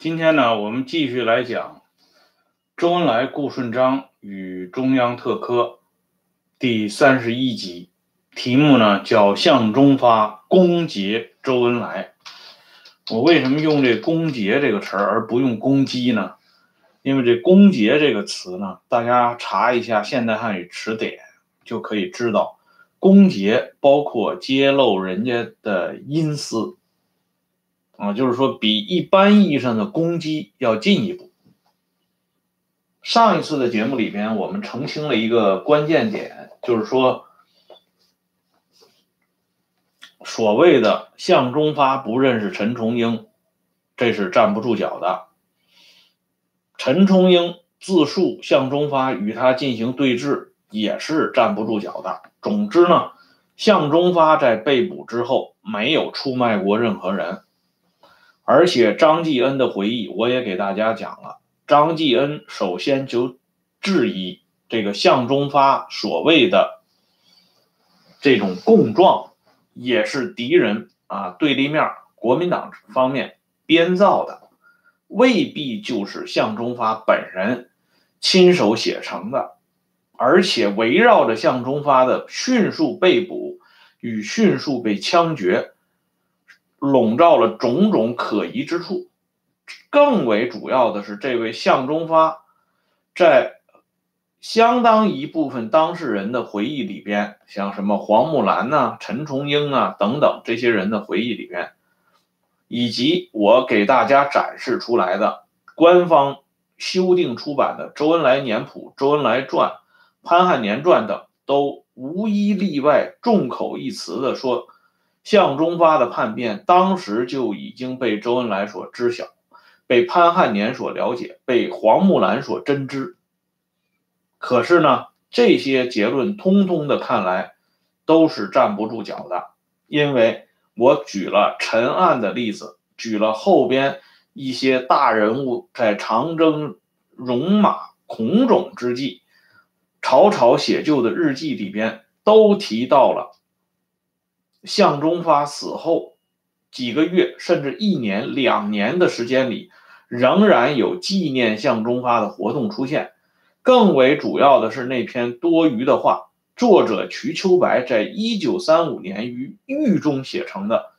今天呢，我们继续来讲周恩来、顾顺章与中央特科第三十一集，题目呢叫“向忠发攻讦周恩来”。我为什么用这“攻讦”这个词儿而不用“攻击”呢？因为这“攻讦”这个词呢，大家查一下现代汉语词典就可以知道，“攻讦”包括揭露人家的阴私。啊，就是说，比一般意义上的攻击要进一步。上一次的节目里边，我们澄清了一个关键点，就是说，所谓的向忠发不认识陈崇英，这是站不住脚的。陈崇英自述向忠发与他进行对峙，也是站不住脚的。总之呢，向忠发在被捕之后，没有出卖过任何人。而且张继恩的回忆我也给大家讲了，张继恩首先就质疑这个向忠发所谓的这种供状也是敌人啊对立面国民党方面编造的，未必就是向忠发本人亲手写成的，而且围绕着向忠发的迅速被捕与迅速被枪决。笼罩了种种可疑之处，更为主要的是，这位向忠发在相当一部分当事人的回忆里边，像什么黄木兰呐、陈崇英啊等等这些人的回忆里边，以及我给大家展示出来的官方修订出版的《周恩来年谱》《周恩来传》《潘汉年传》等，都无一例外众口一词的说。向忠发的叛变，当时就已经被周恩来所知晓，被潘汉年所了解，被黄木兰所真知。可是呢，这些结论通通的看来都是站不住脚的，因为我举了陈案的例子，举了后边一些大人物在长征戎马孔种之际，草草写就的日记里边都提到了。向忠发死后几个月，甚至一年、两年的时间里，仍然有纪念向忠发的活动出现。更为主要的是，那篇多余的话，作者瞿秋白在一九三五年于狱中写成的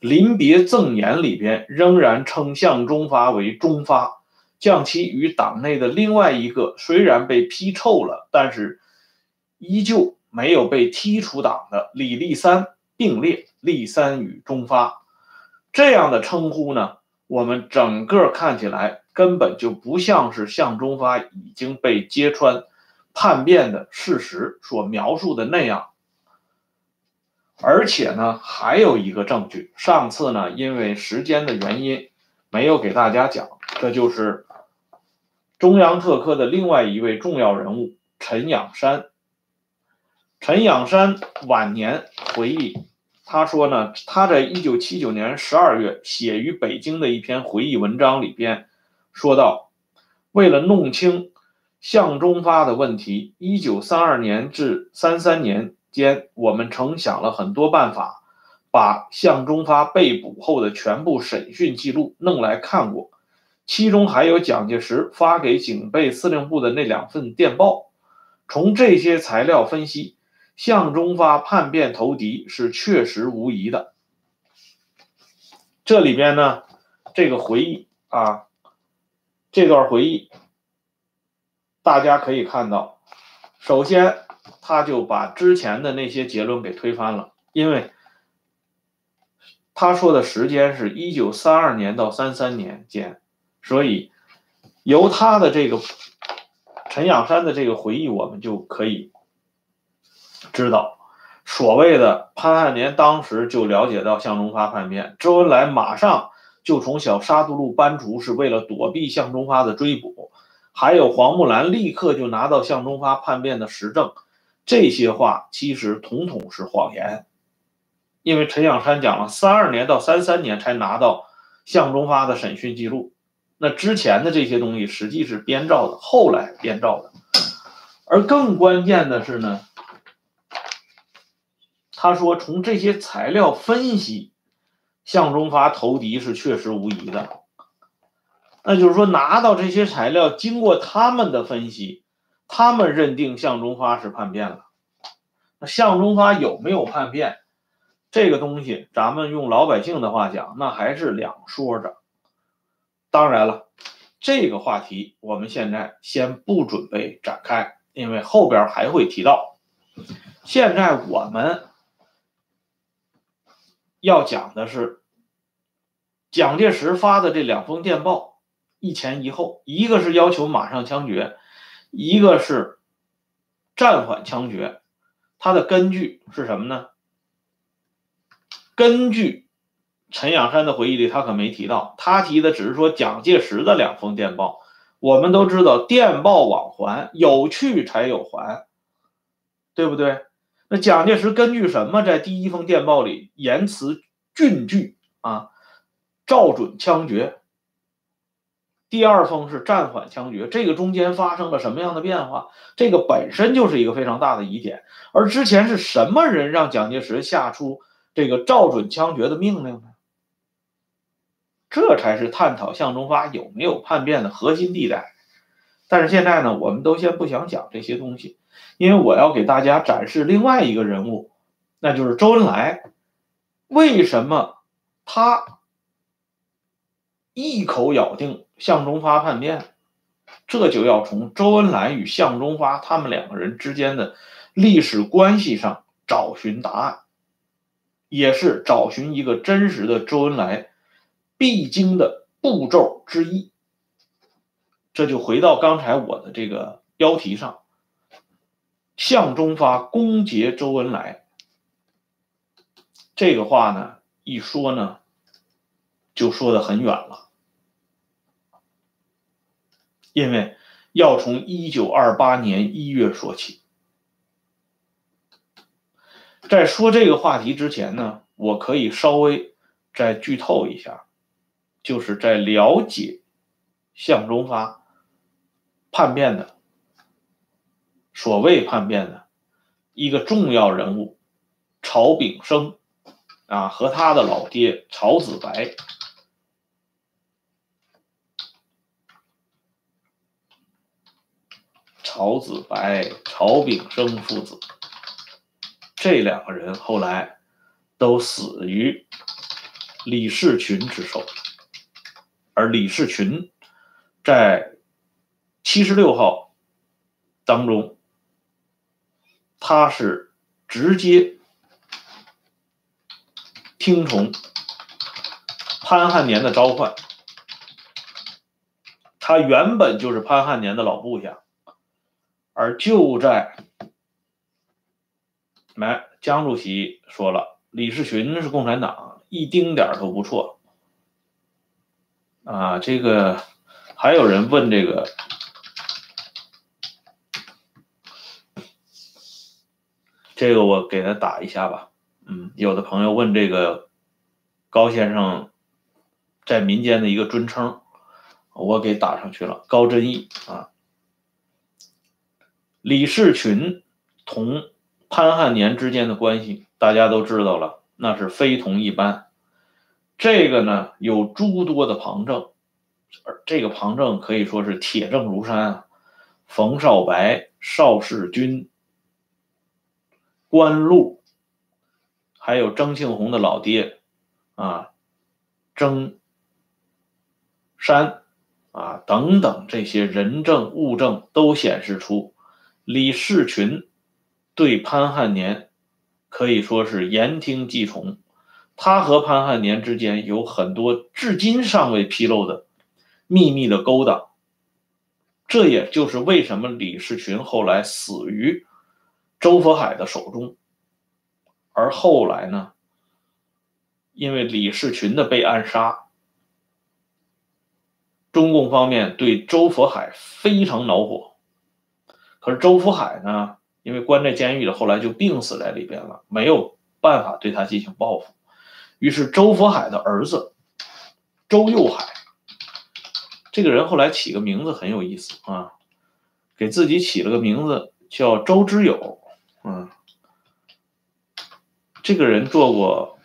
临别赠言里边，仍然称向忠发为忠发，将其与党内的另外一个虽然被批臭了，但是依旧没有被踢出党的李立三。并列立三与中发，这样的称呼呢，我们整个看起来根本就不像是向忠发已经被揭穿叛变的事实所描述的那样。而且呢，还有一个证据，上次呢因为时间的原因没有给大家讲，这就是中央特科的另外一位重要人物陈养山。陈养山晚年回忆。他说呢，他在一九七九年十二月写于北京的一篇回忆文章里边，说到，为了弄清向忠发的问题，一九三二年至三三年间，我们曾想了很多办法，把向忠发被捕后的全部审讯记录弄来看过，其中还有蒋介石发给警备司令部的那两份电报，从这些材料分析。向忠发叛变投敌是确实无疑的。这里边呢，这个回忆啊，这段回忆，大家可以看到，首先他就把之前的那些结论给推翻了，因为他说的时间是一九三二年到三三年间，所以由他的这个陈养山的这个回忆，我们就可以。知道，所谓的潘汉年当时就了解到向忠发叛变，周恩来马上就从小沙渡路搬出，是为了躲避向忠发的追捕。还有黄木兰立刻就拿到向忠发叛变的实证，这些话其实统统是谎言。因为陈养山讲了，三二年到三三年才拿到向忠发的审讯记录，那之前的这些东西实际是编造的，后来编造的。而更关键的是呢。他说：“从这些材料分析，向忠发投敌是确实无疑的。那就是说拿到这些材料，经过他们的分析，他们认定向忠发是叛变了。那向忠发有没有叛变？这个东西，咱们用老百姓的话讲，那还是两说着。当然了，这个话题我们现在先不准备展开，因为后边还会提到。现在我们要讲的是蒋介石发的这两封电报，一前一后，一个是要求马上枪决，一个是暂缓枪决。它的根据是什么呢？根据陈养山的回忆里，他可没提到，他提的只是说蒋介石的两封电报。我们都知道，电报往还，有去才有还，对不对？那蒋介石根据什么在第一封电报里言辞峻句啊，照准枪决？第二封是暂缓枪决，这个中间发生了什么样的变化？这个本身就是一个非常大的疑点。而之前是什么人让蒋介石下出？这个照准枪决的命令呢？这才是探讨向忠发有没有叛变的核心地带。但是现在呢，我们都先不想讲这些东西，因为我要给大家展示另外一个人物，那就是周恩来。为什么他一口咬定向忠发叛变？这就要从周恩来与向忠发他们两个人之间的历史关系上找寻答案。也是找寻一个真实的周恩来必经的步骤之一。这就回到刚才我的这个标题上，向忠发攻讦周恩来这个话呢，一说呢，就说的很远了，因为要从一九二八年一月说起。在说这个话题之前呢，我可以稍微再剧透一下，就是在了解向忠发叛变的所谓叛变的一个重要人物曹炳生啊和他的老爹曹子白，曹子白、曹炳生父子。这两个人后来都死于李士群之手，而李士群在七十六号当中，他是直接听从潘汉年的召唤，他原本就是潘汉年的老部下，而就在。来，江主席说了，李士群是共产党，一丁点都不错。啊，这个还有人问这个，这个我给他打一下吧。嗯，有的朋友问这个高先生在民间的一个尊称，我给打上去了。高真义啊，李士群同。潘汉年之间的关系，大家都知道了，那是非同一般。这个呢，有诸多的旁证，而这个旁证可以说是铁证如山啊。冯少白、邵世军、关禄，还有曾庆红的老爹啊，曾山啊等等这些人证物证都显示出李士群。对潘汉年可以说是言听计从，他和潘汉年之间有很多至今尚未披露的秘密的勾当。这也就是为什么李士群后来死于周佛海的手中，而后来呢，因为李士群的被暗杀，中共方面对周佛海非常恼火，可是周佛海呢？因为关在监狱里，后来就病死在里边了，没有办法对他进行报复。于是周佛海的儿子周幼海，这个人后来起个名字很有意思啊，给自己起了个名字叫周之友。嗯，这个人做过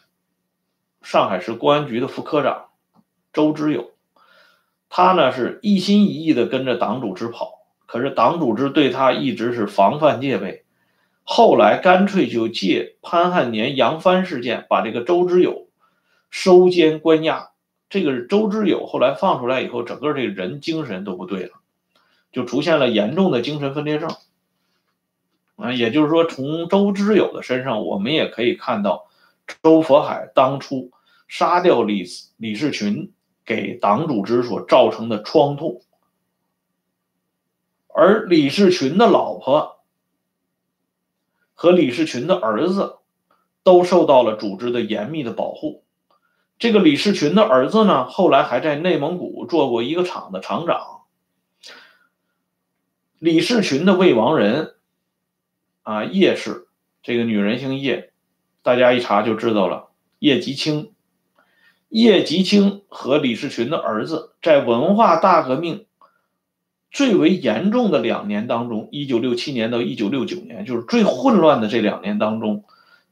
上海市公安局的副科长，周之友。他呢是一心一意的跟着党组织跑，可是党组织对他一直是防范戒备。后来干脆就借潘汉年杨帆事件，把这个周之友收监关押。这个周之友后来放出来以后，整个这个人精神都不对了，就出现了严重的精神分裂症。啊，也就是说，从周之友的身上，我们也可以看到周佛海当初杀掉李李士群给党组织所造成的创痛，而李士群的老婆。和李士群的儿子都受到了组织的严密的保护。这个李士群的儿子呢，后来还在内蒙古做过一个厂的厂长。李士群的未亡人啊，叶氏，这个女人姓叶，大家一查就知道了。叶吉清，叶吉清和李士群的儿子在文化大革命。最为严重的两年当中，一九六七年到一九六九年，就是最混乱的这两年当中，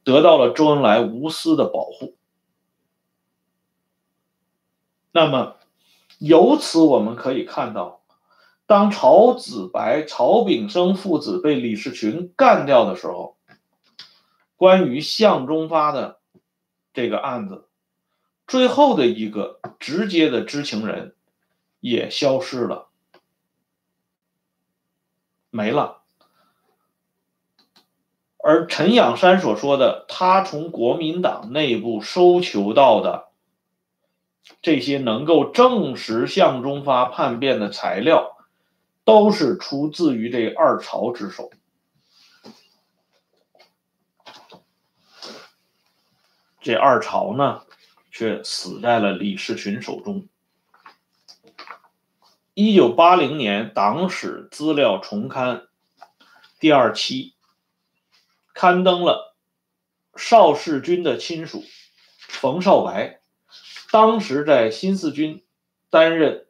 得到了周恩来无私的保护。那么，由此我们可以看到，当曹子白、曹炳生父子被李士群干掉的时候，关于向忠发的这个案子，最后的一个直接的知情人也消失了。没了，而陈仰山所说的，他从国民党内部收求到的这些能够证实向忠发叛变的材料，都是出自于这二朝之手。这二朝呢，却死在了李士群手中。一九八零年，《党史资料重刊》第二期刊登了邵世军的亲属冯少白，当时在新四军担任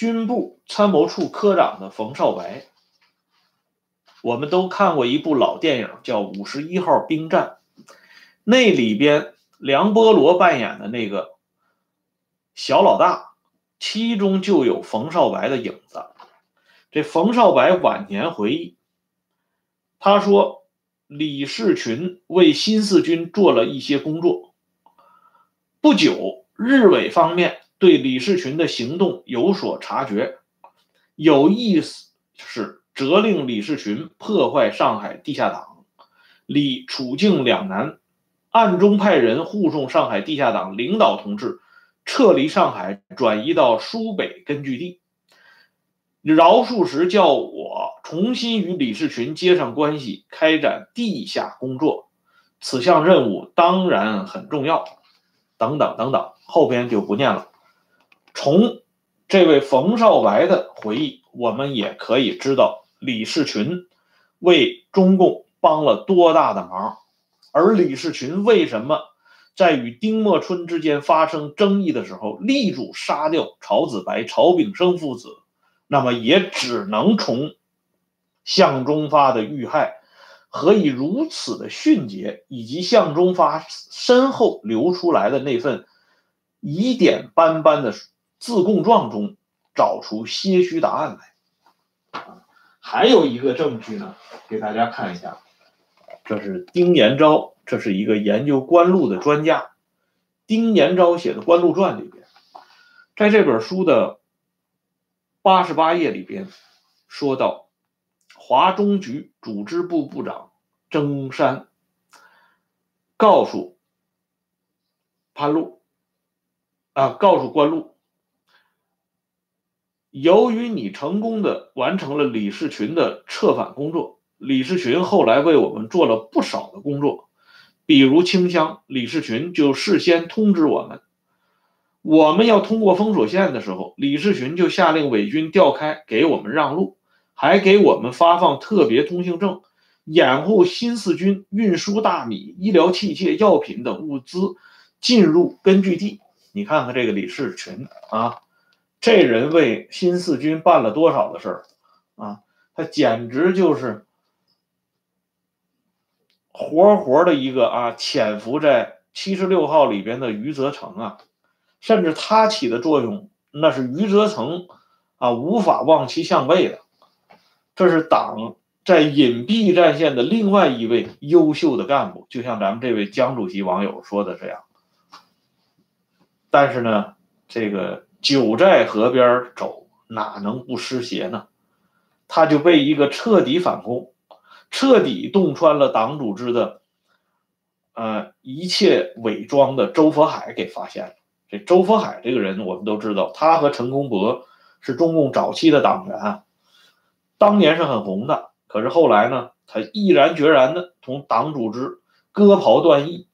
军部参谋处科长的冯少白，我们都看过一部老电影叫《五十一号兵站》，那里边梁波罗扮演的那个。小老大，其中就有冯少白的影子。这冯少白晚年回忆，他说：“李士群为新四军做了一些工作。不久，日伪方面对李士群的行动有所察觉，有意思是责令李士群破坏上海地下党。李处境两难，暗中派人护送上海地下党领导同志。”撤离上海，转移到苏北根据地。饶漱石叫我重新与李士群接上关系，开展地下工作。此项任务当然很重要。等等等等，后边就不念了。从这位冯少白的回忆，我们也可以知道李士群为中共帮了多大的忙。而李士群为什么？在与丁默春之间发生争议的时候，力主杀掉曹子白、曹炳生父子，那么也只能从向忠发的遇害何以如此的迅捷，以及向忠发身后流出来的那份疑点斑斑的自供状中找出些许答案来。还有一个证据呢，给大家看一下，这是丁延昭。这是一个研究官路的专家，丁延昭写的《官路传》里边，在这本书的八十八页里边，说到华中局组织部部长曾山告诉潘路啊，告诉官路，由于你成功的完成了李士群的策反工作，李士群后来为我们做了不少的工作。比如清乡，李士群就事先通知我们，我们要通过封锁线的时候，李士群就下令伪军调开，给我们让路，还给我们发放特别通行证，掩护新四军运输大米、医疗器械、药品等物资进入根据地。你看看这个李士群啊，这人为新四军办了多少的事儿啊？他简直就是。活活的一个啊，潜伏在七十六号里边的余则成啊，甚至他起的作用，那是余则成啊无法望其项背的。这是党在隐蔽战线的另外一位优秀的干部，就像咱们这位江主席网友说的这样。但是呢，这个酒在河边走，哪能不湿鞋呢？他就被一个彻底反攻、彻底洞穿了党组织的，呃，一切伪装的周佛海给发现了。这周佛海这个人，我们都知道，他和陈公博是中共早期的党员。当年是很红的，可是后来呢，他毅然决然的同党组织割袍断义，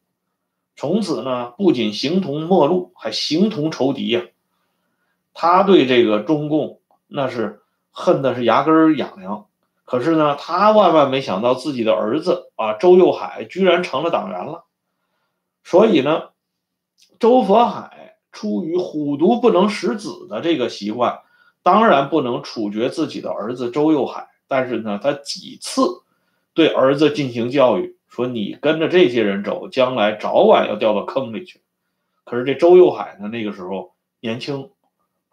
从此呢，不仅形同陌路，还形同仇敌呀。他对这个中共那是恨的是牙根痒痒，可是呢，他万万没想到自己的儿子啊，周幼海居然成了党员了。所以呢，周佛海出于虎毒不能食子的这个习惯。当然不能处决自己的儿子周幼海，但是呢，他几次对儿子进行教育，说你跟着这些人走，将来早晚要掉到坑里去。可是这周幼海呢，那个时候年轻，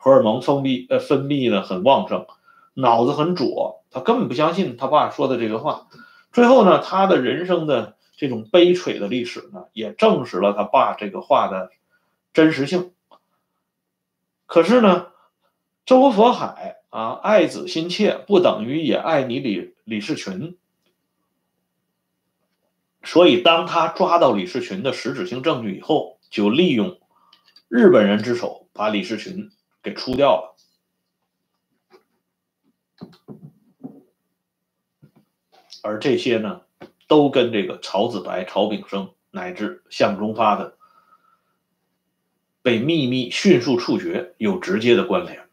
荷尔蒙分泌呃分泌的很旺盛，脑子很拙，他根本不相信他爸说的这个话。最后呢，他的人生的这种悲催的历史呢，也证实了他爸这个话的真实性。可是呢？周佛海啊，爱子心切，不等于也爱你李李士群。所以，当他抓到李士群的实质性证据以后，就利用日本人之手把李士群给除掉了。而这些呢，都跟这个曹子白、曹炳生乃至向忠发的被秘密迅速处决有直接的关联。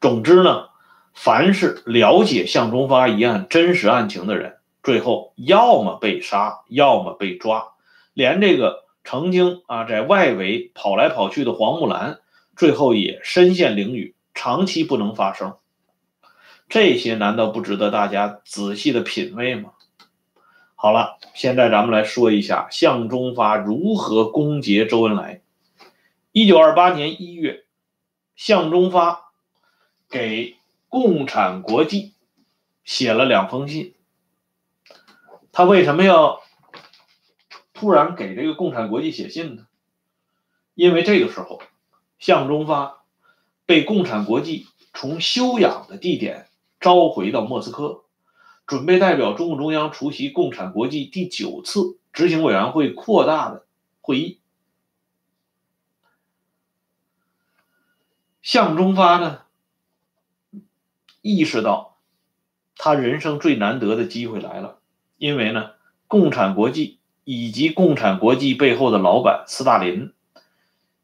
总之呢，凡是了解向忠发一案真实案情的人，最后要么被杀，要么被抓。连这个曾经啊在外围跑来跑去的黄木兰，最后也身陷囹圄，长期不能发声。这些难道不值得大家仔细的品味吗？好了，现在咱们来说一下向忠发如何攻讦周恩来。一九二八年一月，向忠发。给共产国际写了两封信。他为什么要突然给这个共产国际写信呢？因为这个时候，向忠发被共产国际从休养的地点召回到莫斯科，准备代表中共中央出席共产国际第九次执行委员会扩大的会议。向忠发呢？意识到他人生最难得的机会来了，因为呢，共产国际以及共产国际背后的老板斯大林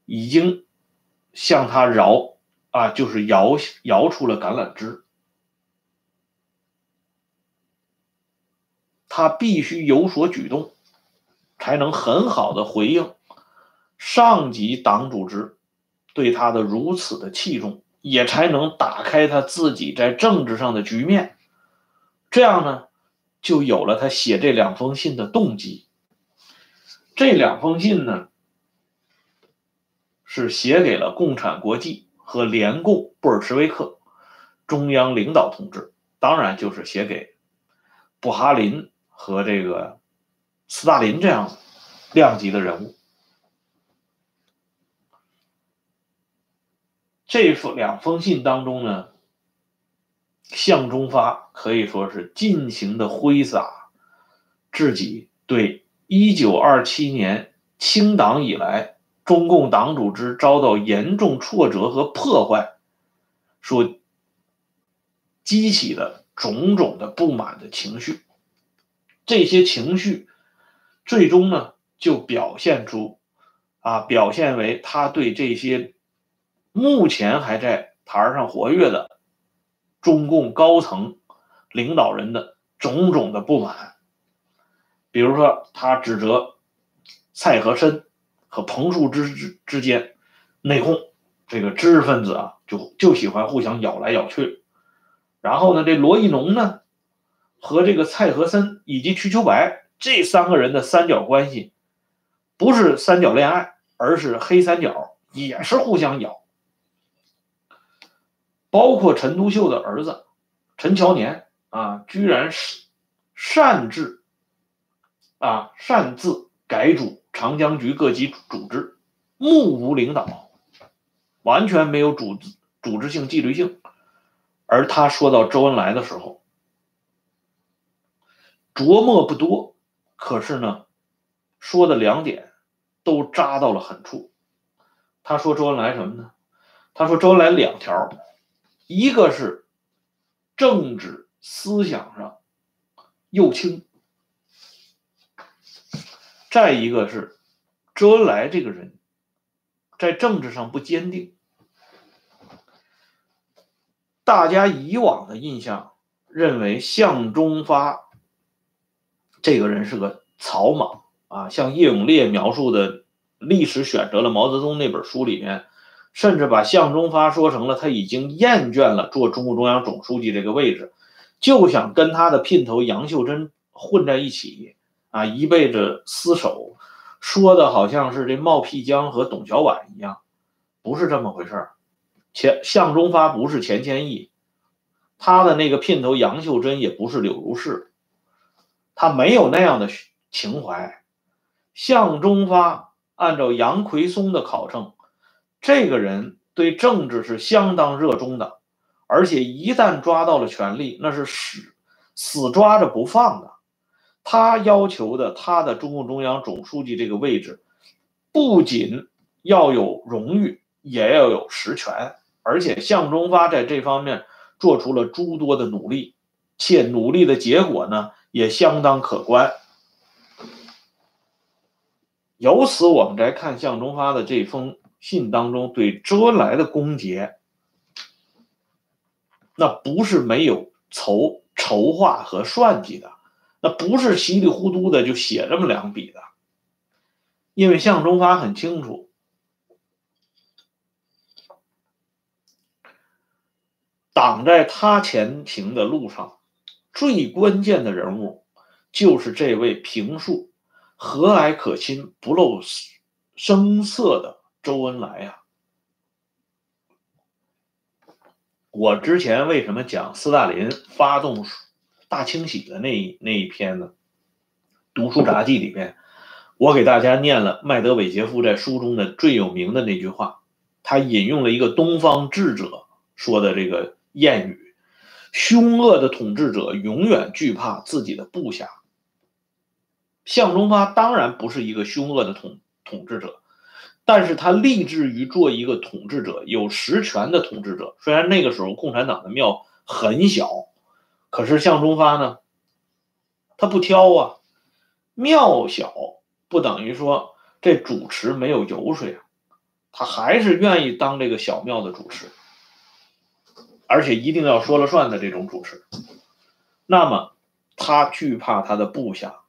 已经向他摇啊，就是摇摇出了橄榄枝，他必须有所举动，才能很好的回应上级党组织对他的如此的器重。也才能打开他自己在政治上的局面，这样呢，就有了他写这两封信的动机。这两封信呢，是写给了共产国际和联共布尔什维克中央领导同志，当然就是写给布哈林和这个斯大林这样量级的人物。这封两封信当中呢，向忠发可以说是尽情的挥洒自己对一九二七年清党以来中共党组织遭到严重挫折和破坏所激起的种种的不满的情绪，这些情绪最终呢就表现出啊，表现为他对这些。目前还在台上活跃的中共高层领导人的种种的不满，比如说他指责蔡和森和彭树之之之间内讧，这个知识分子啊就就喜欢互相咬来咬去，然后呢，这罗亦农呢和这个蔡和森以及瞿秋白这三个人的三角关系不是三角恋爱，而是黑三角也是互相咬。包括陈独秀的儿子陈乔年啊，居然是擅自啊擅自改组长江局各级组织，目无领导，完全没有组织组织性、纪律性。而他说到周恩来的时候，琢磨不多，可是呢，说的两点都扎到了狠处。他说周恩来什么呢？他说周恩来两条。一个是政治思想上右倾，再一个是周恩来这个人，在政治上不坚定。大家以往的印象认为向忠发这个人是个草莽啊，像叶永烈描述的《历史选择了毛泽东》那本书里面。甚至把向忠发说成了他已经厌倦了做中共中央总书记这个位置，就想跟他的姘头杨秀珍混在一起啊，一辈子厮守，说的好像是这冒辟疆和董小宛一样，不是这么回事儿。钱向忠发不是钱谦益，他的那个姘头杨秀珍也不是柳如是，他没有那样的情怀。向忠发按照杨奎松的考证。这个人对政治是相当热衷的，而且一旦抓到了权力，那是死死抓着不放的。他要求的他的中共中央总书记这个位置，不仅要有荣誉，也要有实权。而且向忠发在这方面做出了诸多的努力，且努力的结果呢也相当可观。由此，我们再看向忠发的这封。信当中对周恩来的攻讦，那不是没有筹筹划和算计的，不是稀里糊涂的就写这么两笔的。因为向忠发很清楚，挡在他前行的路上，最关键的人物就是这位平素、和蔼可亲、不露声色的。周恩来呀，我之前为什么讲斯大林发动大清洗的那那一篇呢？《读书札记》里边，我给大家念了麦德韦杰夫在书中的最有名的那句话，他引用了一个东方智者说的这个谚语：“凶恶的统治者永远惧怕自己的部下。”向忠发当然不是一个凶恶的统统治者。但是他立志于做一个统治者，有实权的统治者。虽然那个时候共产党的庙很小，可是向忠发呢，他不挑啊。庙小不等于说这主持没有油水啊，他还是愿意当这个小庙的主持，而且一定要说了算的这种主持。那么他惧怕他的部下，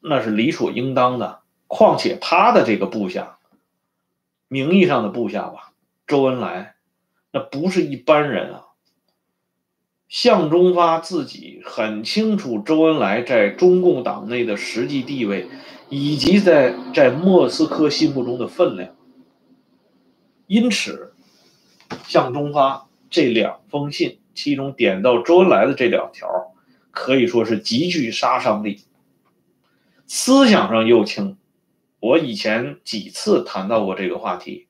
那是理所应当的。况且他的这个部下，名义上的部下吧，周恩来，那不是一般人啊。向忠发自己很清楚周恩来在中共党内的实际地位，以及在在莫斯科心目中的分量。因此，向忠发这两封信，其中点到周恩来的这两条，可以说是极具杀伤力，思想上又轻。我以前几次谈到过这个话题，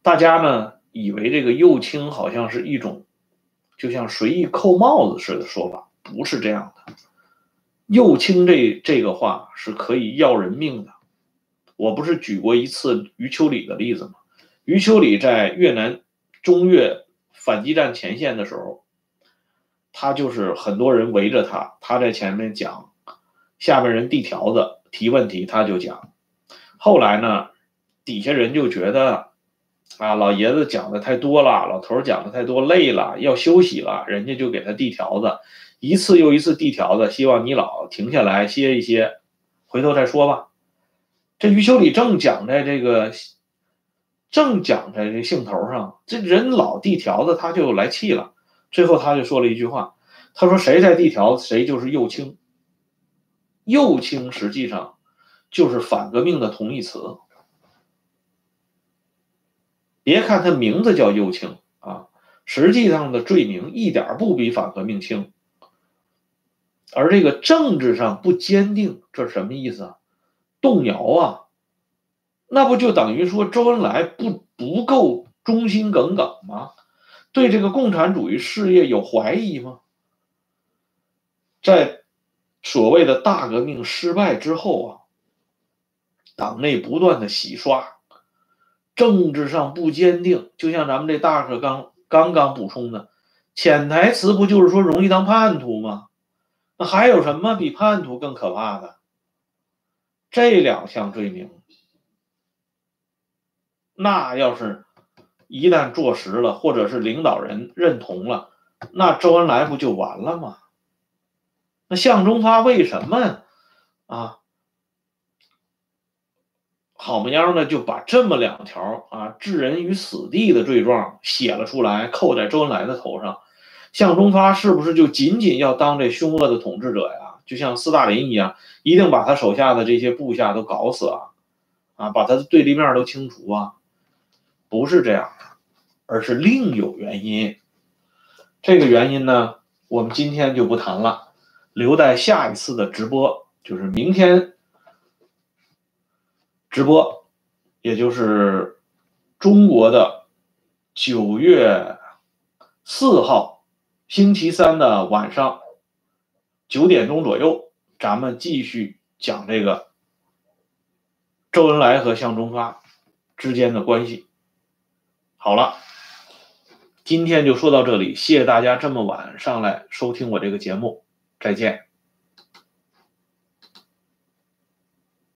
大家呢以为这个右倾好像是一种，就像随意扣帽子似的说法，不是这样的。右倾这这个话是可以要人命的。我不是举过一次余秋里的例子吗？余秋里在越南中越反击战前线的时候，他就是很多人围着他，他在前面讲，下面人递条子。提问题他就讲，后来呢，底下人就觉得，啊，老爷子讲的太多了，老头讲的太多，累了，要休息了，人家就给他递条子，一次又一次递条子，希望你老停下来歇一歇，回头再说吧。这余秋里正讲在这个，正讲在这兴头上，这人老递条子，他就来气了，最后他就说了一句话，他说谁在递条子，谁就是右倾。右倾实际上就是反革命的同义词。别看他名字叫右倾啊，实际上的罪名一点不比反革命轻。而这个政治上不坚定，这什么意思啊？动摇啊？那不就等于说周恩来不不够忠心耿耿吗？对这个共产主义事业有怀疑吗？在所谓的大革命失败之后啊，党内不断的洗刷，政治上不坚定，就像咱们这大课刚刚刚补充的潜台词，不就是说容易当叛徒吗？那还有什么比叛徒更可怕的？这两项罪名，那要是一旦坐实了，或者是领导人认同了，那周恩来不就完了吗？那向忠发为什么啊？好么样的就把这么两条啊置人于死地的罪状写了出来，扣在周恩来的头上？向忠发是不是就仅仅要当这凶恶的统治者呀？就像斯大林一样，一定把他手下的这些部下都搞死啊？啊，把他的对立面都清除啊？不是这样的，而是另有原因。这个原因呢，我们今天就不谈了，留待下一次的直播，就是明天直播，也就是中国的九月四号。星期三的晚上九点钟左右，咱们继续讲这个周恩来和向忠发之间的关系。好了，今天就说到这里，谢谢大家这么晚上来收听我这个节目，再见。